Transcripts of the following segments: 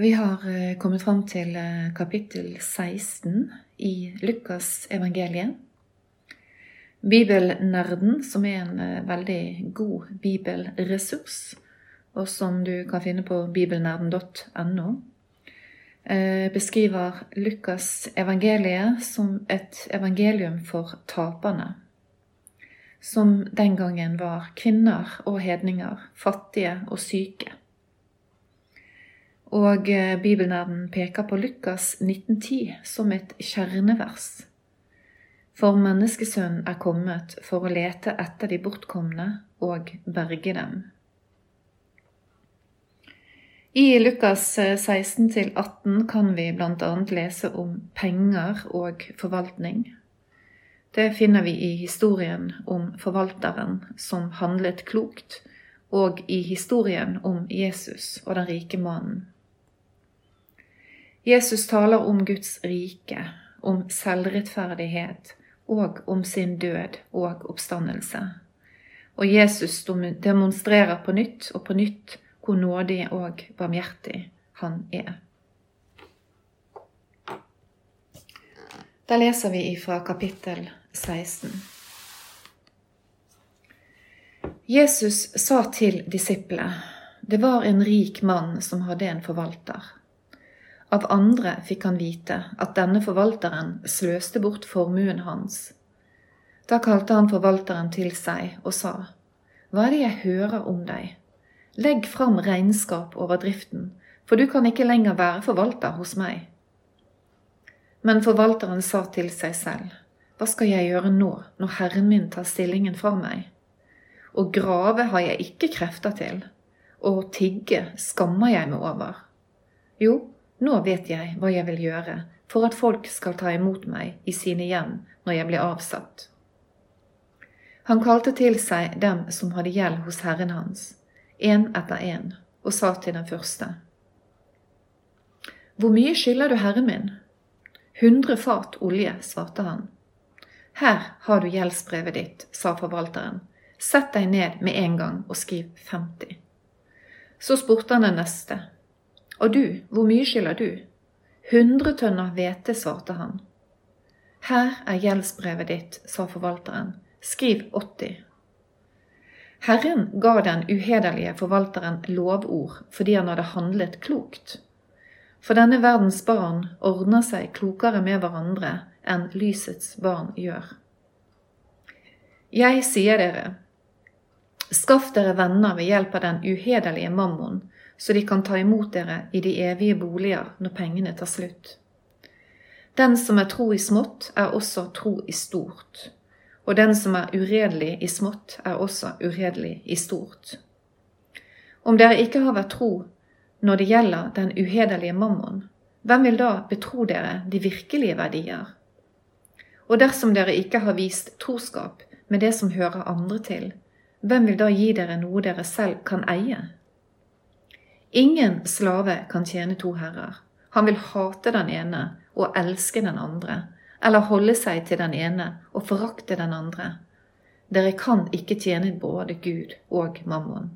Vi har eh, kommet fram til eh, kapittel 16 i Lukas evangeliet. Bibelnerden, som er en eh, veldig god bibelressurs, og som du kan finne på bibelnerden.no, beskriver Lukas evangeliet som et evangelium for taperne. Som den gangen var kvinner og hedninger, fattige og syke. Og eh, bibelnerden peker på Lukas 1910 som et kjernevers. For menneskesønnen er kommet for å lete etter de bortkomne og berge dem. I Lukas 16-18 eh, kan vi bl.a. lese om penger og forvaltning. Det finner vi i historien om forvalteren som handlet klokt, og i historien om Jesus og den rike mannen. Jesus taler om Guds rike, om selvrettferdighet og om sin død og oppstandelse. Og Jesus demonstrerer på nytt og på nytt hvor nådig og barmhjertig han er. Da leser vi ifra kapittel 16. Jesus sa til disiplene, det var en rik mann som hadde en forvalter. Av andre fikk han vite at denne forvalteren sløste bort formuen hans. Da kalte han forvalteren til seg og sa, Hva er det jeg hører om deg? Legg fram regnskap over driften, for du kan ikke lenger være forvalter hos meg. Men forvalteren sa til seg selv, Hva skal jeg gjøre nå, når herren min tar stillingen fra meg? Å grave har jeg ikke krefter til, og å tigge skammer jeg meg over. Jo, nå vet jeg hva jeg vil gjøre for at folk skal ta imot meg i sine hjem når jeg blir avsatt. Han kalte til seg dem som hadde gjeld hos herren hans, én etter én, og sa til den første. Hvor mye skylder du herren min? Hundre fat olje, svarte han. Her har du gjeldsbrevet ditt, sa forvalteren. Sett deg ned med en gang og skriv 50. Så spurte han den neste. Og du, hvor mye skylder du? Hundre tønner hvete, svarte han. Her er gjeldsbrevet ditt, sa forvalteren. Skriv 80. Herren ga den uhederlige forvalteren lovord fordi han hadde handlet klokt. For denne verdens barn ordner seg klokere med hverandre enn lysets barn gjør. Jeg sier dere, skaff dere venner ved hjelp av den uhederlige mammon, så de kan ta imot dere i de evige boliger når pengene tar slutt. Den som er tro i smått, er også tro i stort. Og den som er uredelig i smått, er også uredelig i stort. Om dere ikke har vært tro når det gjelder den uhederlige mammon, hvem vil da betro dere de virkelige verdier? Og dersom dere ikke har vist troskap med det som hører andre til, hvem vil da gi dere noe dere selv kan eie? Ingen slave kan tjene to herrer. Han vil hate den ene og elske den andre, eller holde seg til den ene og forakte den andre. Dere kan ikke tjene både Gud og mammon.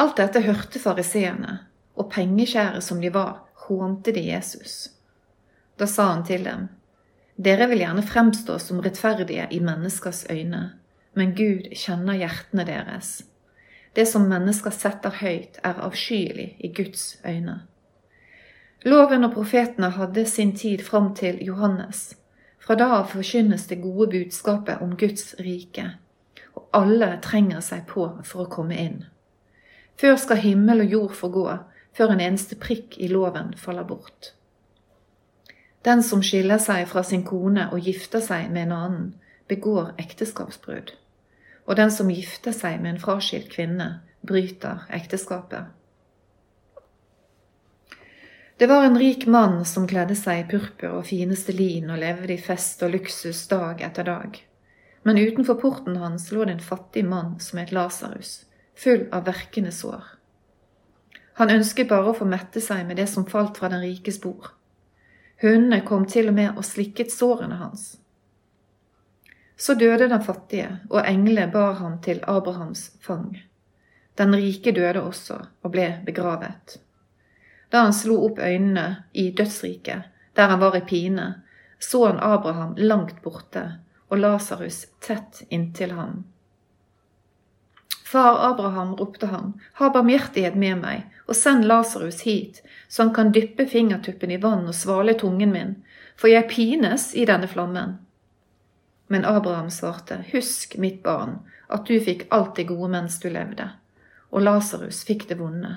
Alt dette hørte fariseerne, og pengeskjære som de var, hånte de Jesus. Da sa han til dem, Dere vil gjerne fremstå som rettferdige i menneskers øyne, men Gud kjenner hjertene deres. Det som mennesker setter høyt, er avskyelig i Guds øyne. Loven og profetene hadde sin tid fram til Johannes. Fra da av forkynnes det gode budskapet om Guds rike, og alle trenger seg på for å komme inn. Før skal himmel og jord forgå, før en eneste prikk i loven faller bort. Den som skiller seg fra sin kone og gifter seg med en annen, begår ekteskapsbrudd og den som gifter seg med en fraskilt kvinne, bryter ekteskapet. Det var en rik mann som kledde seg i purpur og fineste lin og levde i fest og luksus dag etter dag. Men utenfor porten hans lå det en fattig mann som het Lasarus, full av verkende sår. Han ønsket bare å få mette seg med det som falt fra den rikes bord. Hundene kom til og med og slikket sårene hans. Så døde den fattige, og englene bar ham til Abrahams fang. Den rike døde også og ble begravet. Da han slo opp øynene i dødsriket, der han var i pine, så han Abraham langt borte og Lasarus tett inntil ham. Far Abraham, ropte han, ha barmhjertighet med meg, og send Lasarus hit, så han kan dyppe fingertuppen i vann og svale tungen min, for jeg pines i denne flammen. Men Abraham svarte, husk, mitt barn, at du fikk alt det gode mens du levde, og Lasarus fikk det vonde.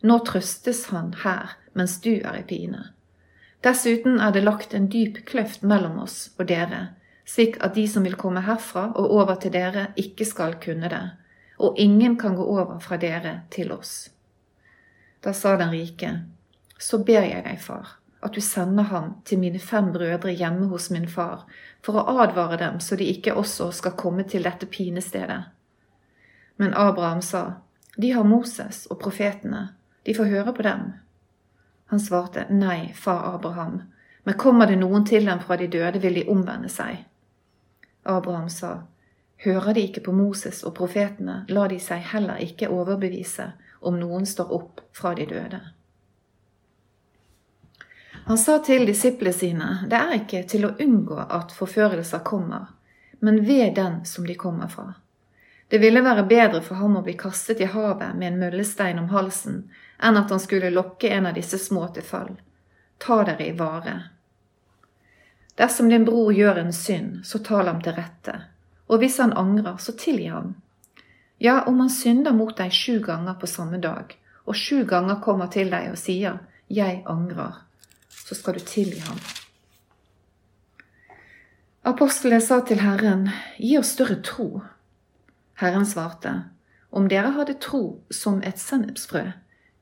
Nå trøstes han her mens du er i pine. Dessuten er det lagt en dyp kløft mellom oss og dere, slik at de som vil komme herfra og over til dere, ikke skal kunne det og ingen kan gå over fra dere til oss. Da sa den rike, så ber jeg deg, far, at du sender ham til mine fem brødre hjemme hos min far, for å advare dem så de ikke også skal komme til dette pinestedet. Men Abraham sa, de har Moses og profetene, de får høre på dem. Han svarte, nei, far Abraham, men kommer det noen til dem fra de døde, vil de omvende seg. Abraham sa, Hører de ikke på Moses og profetene, lar de seg heller ikke overbevise om noen står opp fra de døde. Han sa til disiplene sine, det er ikke til å unngå at forførelser kommer, men ved den som de kommer fra. Det ville være bedre for ham å bli kastet i havet med en møllestein om halsen, enn at han skulle lokke en av disse små til fall. Ta dere i vare. Dersom din bror gjør en synd, så tal ham til rette og hvis han angrer, så tilgi ham. Ja, om han synder mot deg sju ganger på samme dag, og sju ganger kommer til deg og sier 'jeg angrer', så skal du tilgi ham. Apostelen sa til Herren, 'Gi oss større tro'. Herren svarte, 'Om dere hadde tro som et sennepsfrø,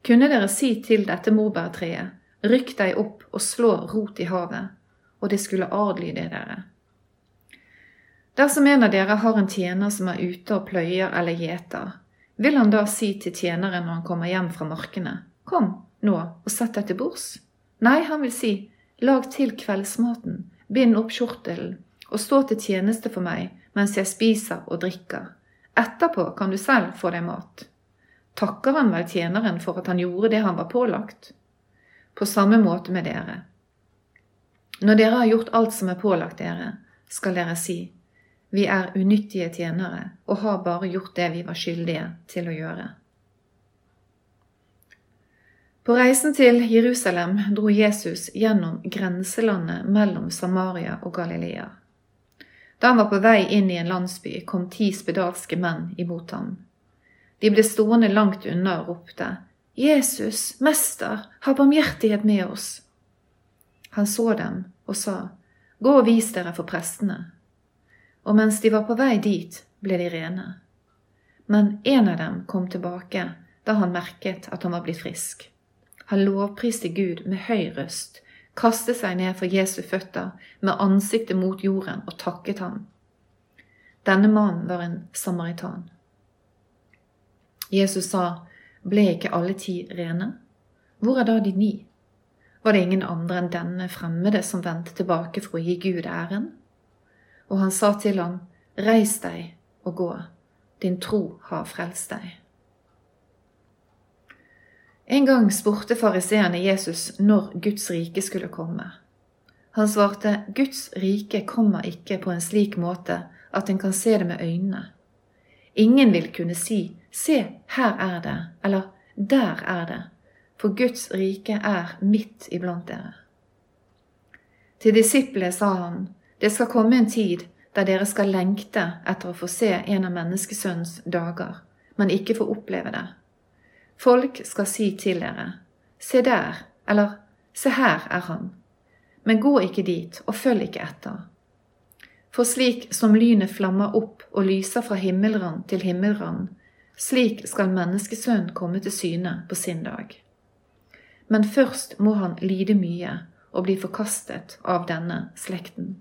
kunne dere si til dette morbærtreet, rykk deg opp og slå rot i havet, og det skulle adlyde dere.' Dersom en av dere har en tjener som er ute og pløyer eller gjeter, vil han da si til tjeneren når han kommer hjem fra markene, kom nå og sett deg til bords? Nei, han vil si, lag til kveldsmaten, bind opp kjortelen og stå til tjeneste for meg mens jeg spiser og drikker. Etterpå kan du selv få deg mat. Takker han vel tjeneren for at han gjorde det han var pålagt? På samme måte med dere. Når dere har gjort alt som er pålagt dere, skal dere si, vi er unyttige tjenere og har bare gjort det vi var skyldige til å gjøre. På reisen til Jerusalem dro Jesus gjennom grenselandet mellom Samaria og Galilea. Da han var på vei inn i en landsby, kom ti spedalske menn imot ham. De ble stående langt unna og ropte, Jesus, Mester, ha barmhjertighet med oss. Han så dem og sa, Gå og vis dere for prestene og mens de var på vei dit, ble de rene. Men en av dem kom tilbake da han merket at han var blitt frisk. Han lovpriste Gud med høy røst, kastet seg ned for Jesu føtter med ansiktet mot jorden og takket ham. Denne mannen var en samaritan. Jesus sa, ble ikke alle ti rene? Hvor er da de ni? Var det ingen andre enn denne fremmede som vendte tilbake for å gi Gud æren? og han sa til ham, Reis deg og gå, din tro har frelst deg. En gang spurte fariseerne Jesus når Guds rike skulle komme. Han svarte, Guds rike kommer ikke på en slik måte at en kan se det med øynene. Ingen vil kunne si, se, her er det, eller der er det, for Guds rike er midt iblant dere. Til disiplene sa han, det skal komme en tid der dere skal lengte etter å få se en av menneskesønnens dager, men ikke få oppleve det. Folk skal si til dere, se der, eller se her er han, men gå ikke dit og følg ikke etter. For slik som lynet flammer opp og lyser fra himmelrand til himmelrand, slik skal menneskesønnen komme til syne på sin dag. Men først må han lide mye og bli forkastet av denne slekten.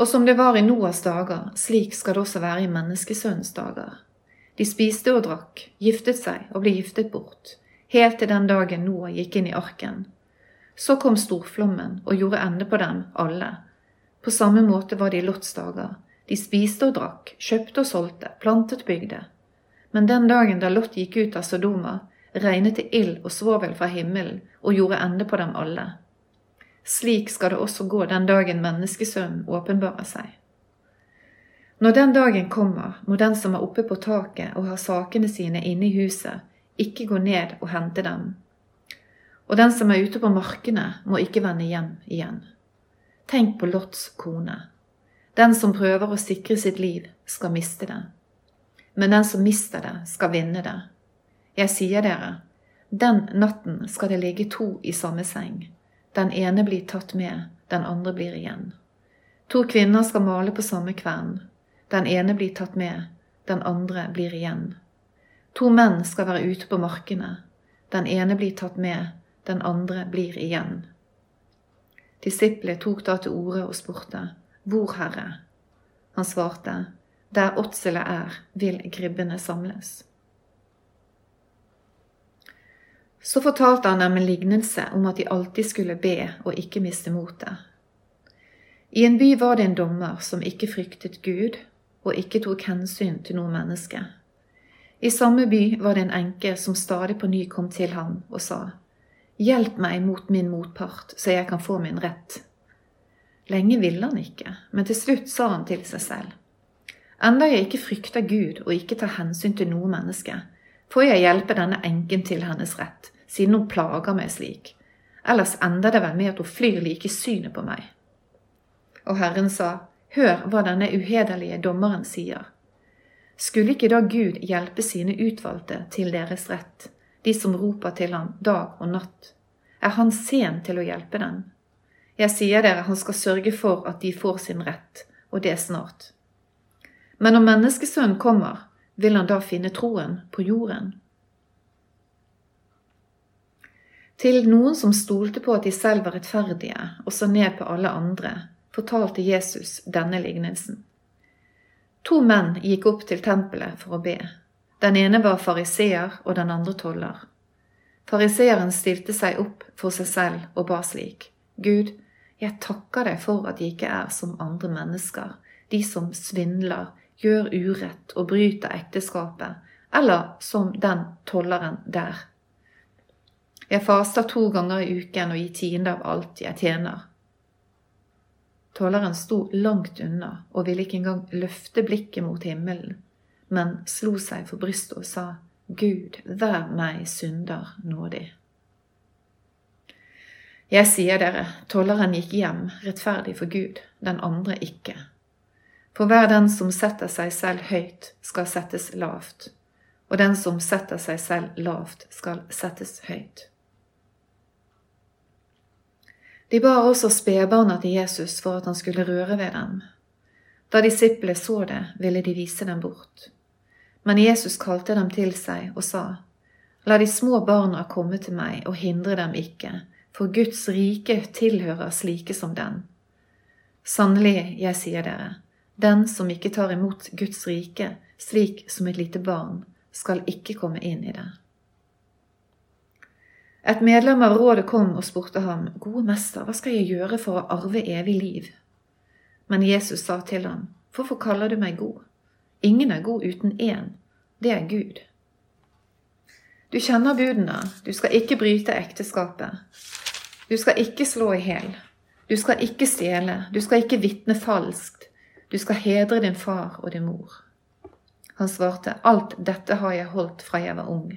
Og som det var i Noas dager, slik skal det også være i menneskesønnens dager. De spiste og drakk, giftet seg og ble giftet bort, helt til den dagen Noah gikk inn i arken. Så kom storflommen og gjorde ende på dem alle. På samme måte var det i Lots dager. De spiste og drakk, kjøpte og solgte, plantet bygde. Men den dagen da Lot gikk ut av Sodoma, regnet det ild og svovel fra himmelen og gjorde ende på dem alle. Slik skal det også gå den dagen menneskesønnen åpenbarer seg. Når den dagen kommer, må den som er oppe på taket og har sakene sine inne i huset, ikke gå ned og hente dem. Og den som er ute på markene, må ikke vende hjem igjen. Tenk på Lots kone. Den som prøver å sikre sitt liv, skal miste det. Men den som mister det, skal vinne det. Jeg sier dere, den natten skal det ligge to i samme seng. Den ene blir tatt med, den andre blir igjen. To kvinner skal male på samme kvern. Den ene blir tatt med, den andre blir igjen. To menn skal være ute på markene. Den ene blir tatt med, den andre blir igjen. Disiplet tok da til orde og spurte, Hvor, Herre? Han svarte, Der åtselet er, vil gribbene samles. Så fortalte han dem en lignelse om at de alltid skulle be og ikke miste motet. I en by var det en dommer som ikke fryktet Gud og ikke tok hensyn til noe menneske. I samme by var det en enke som stadig på ny kom til ham og sa, Hjelp meg mot min motpart, så jeg kan få min rett. Lenge ville han ikke, men til slutt sa han til seg selv, Enda jeg ikke frykter Gud og ikke tar hensyn til noe menneske, får jeg hjelpe denne enken til hennes rett, siden hun plager meg slik. Ellers ender det vel med at hun flyr like i synet på meg. Og Herren sa, Hør hva denne uhederlige dommeren sier. Skulle ikke da Gud hjelpe sine utvalgte til deres rett, de som roper til ham dag og natt? Er han sen til å hjelpe dem? Jeg sier dere, han skal sørge for at de får sin rett, og det snart. Men når menneskesønnen kommer, vil han da finne troen på jorden? Til noen som stolte på at de selv var rettferdige og så ned på alle andre, fortalte Jesus denne lignelsen. To menn gikk opp til tempelet for å be. Den ene var fariseer og den andre toller. Fariseeren stilte seg opp for seg selv og ba slik. Gud, jeg takker deg for at jeg ikke er som andre mennesker, de som svindler, gjør urett og bryter ekteskapet, eller som den tolleren der. Jeg faster to ganger i uken og gir tiende av alt jeg tjener. Tolleren sto langt unna og ville ikke engang løfte blikket mot himmelen, men slo seg for brystet og sa, Gud, vær meg synder nådig. Jeg sier dere, tolleren gikk hjem rettferdig for Gud, den andre ikke. For hver den som setter seg selv høyt, skal settes lavt, og den som setter seg selv lavt, skal settes høyt. De bar også spedbarna til Jesus for at han skulle røre ved dem. Da disiplene så det, ville de vise dem bort. Men Jesus kalte dem til seg og sa, La de små barna komme til meg, og hindre dem ikke, for Guds rike tilhører slike som den. Sannelig, jeg sier dere, den som ikke tar imot Guds rike slik som et lite barn, skal ikke komme inn i det. Et medlem av rådet kom og spurte ham, Gode mester, hva skal jeg gjøre for å arve evig liv? Men Jesus sa til ham, Hvorfor kaller du meg god? Ingen er god uten én, det er Gud. Du kjenner budene, du skal ikke bryte ekteskapet. Du skal ikke slå i hjel. Du skal ikke stjele, du skal ikke vitne falskt. Du skal hedre din far og din mor. Han svarte, Alt dette har jeg holdt fra jeg var ung.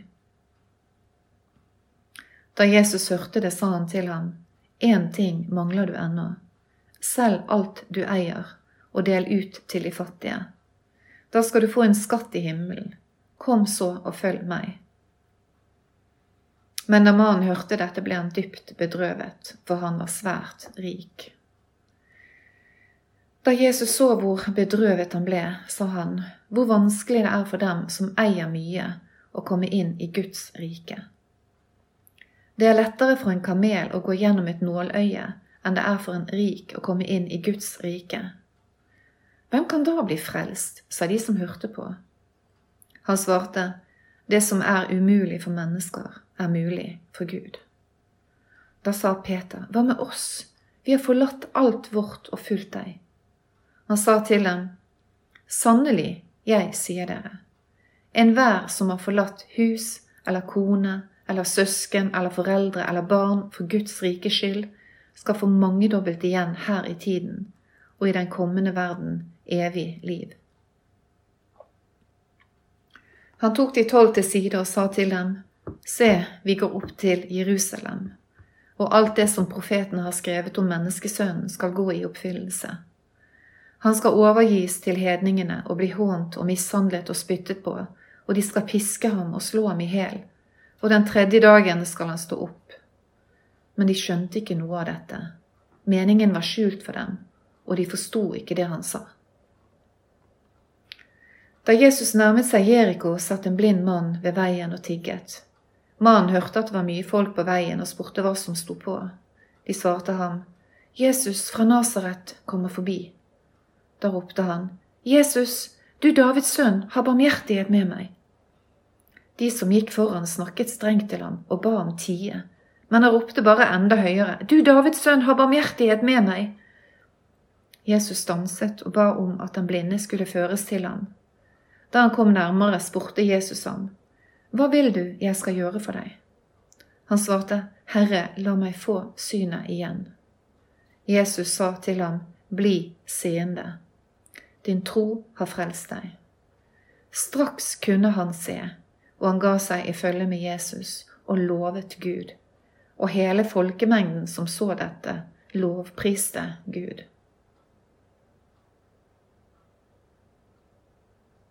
Da Jesus hørte det, sa han til ham, Én ting mangler du ennå. Selg alt du eier, og del ut til de fattige. Da skal du få en skatt i himmelen. Kom så og følg meg. Men da mannen hørte dette, ble han dypt bedrøvet, for han var svært rik. Da Jesus så hvor bedrøvet han ble, sa han, hvor vanskelig det er for dem som eier mye, å komme inn i Guds rike. Det er lettere for en kamel å gå gjennom et nåløye enn det er for en rik å komme inn i Guds rike. Hvem kan da bli frelst, sa de som hørte på. Han svarte, det som er umulig for mennesker, er mulig for Gud. Da sa Peter, hva med oss, vi har forlatt alt vårt og fulgt deg. Han sa til dem, Sannelig, jeg sier dere, Enhver som har forlatt hus eller kone eller søsken eller foreldre eller barn for Guds rike skyld, skal få mangedobbelt igjen her i tiden og i den kommende verden evig liv. Han tok de tolv til side og sa til dem, Se, vi går opp til Jerusalem, og alt det som profetene har skrevet om menneskesønnen, skal gå i oppfyllelse. Han skal overgis til hedningene og bli hånt og mishandlet og spyttet på, og de skal piske ham og slå ham i hæl, og den tredje dagen skal han stå opp. Men de skjønte ikke noe av dette. Meningen var skjult for dem, og de forsto ikke det han sa. Da Jesus nærmet seg Jeriko, satt en blind mann ved veien og tigget. Mannen hørte at det var mye folk på veien, og spurte hva som sto på. De svarte ham, Jesus fra Nasaret kommer forbi. Da ropte han, Jesus, du Davids sønn, ha barmhjertighet med meg. De som gikk foran, snakket strengt til ham og ba ham tie, men han ropte bare enda høyere, Du Davids sønn, ha barmhjertighet med meg. Jesus stanset og ba om at den blinde skulle føres til ham. Da han kom nærmere, spurte Jesus ham, Hva vil du jeg skal gjøre for deg? Han svarte, Herre, la meg få synet igjen. Jesus sa til ham, Bli seende. Din tro har frelst deg. Straks kunne han se, og han ga seg i følge med Jesus og lovet Gud. Og hele folkemengden som så dette, lovpriste Gud.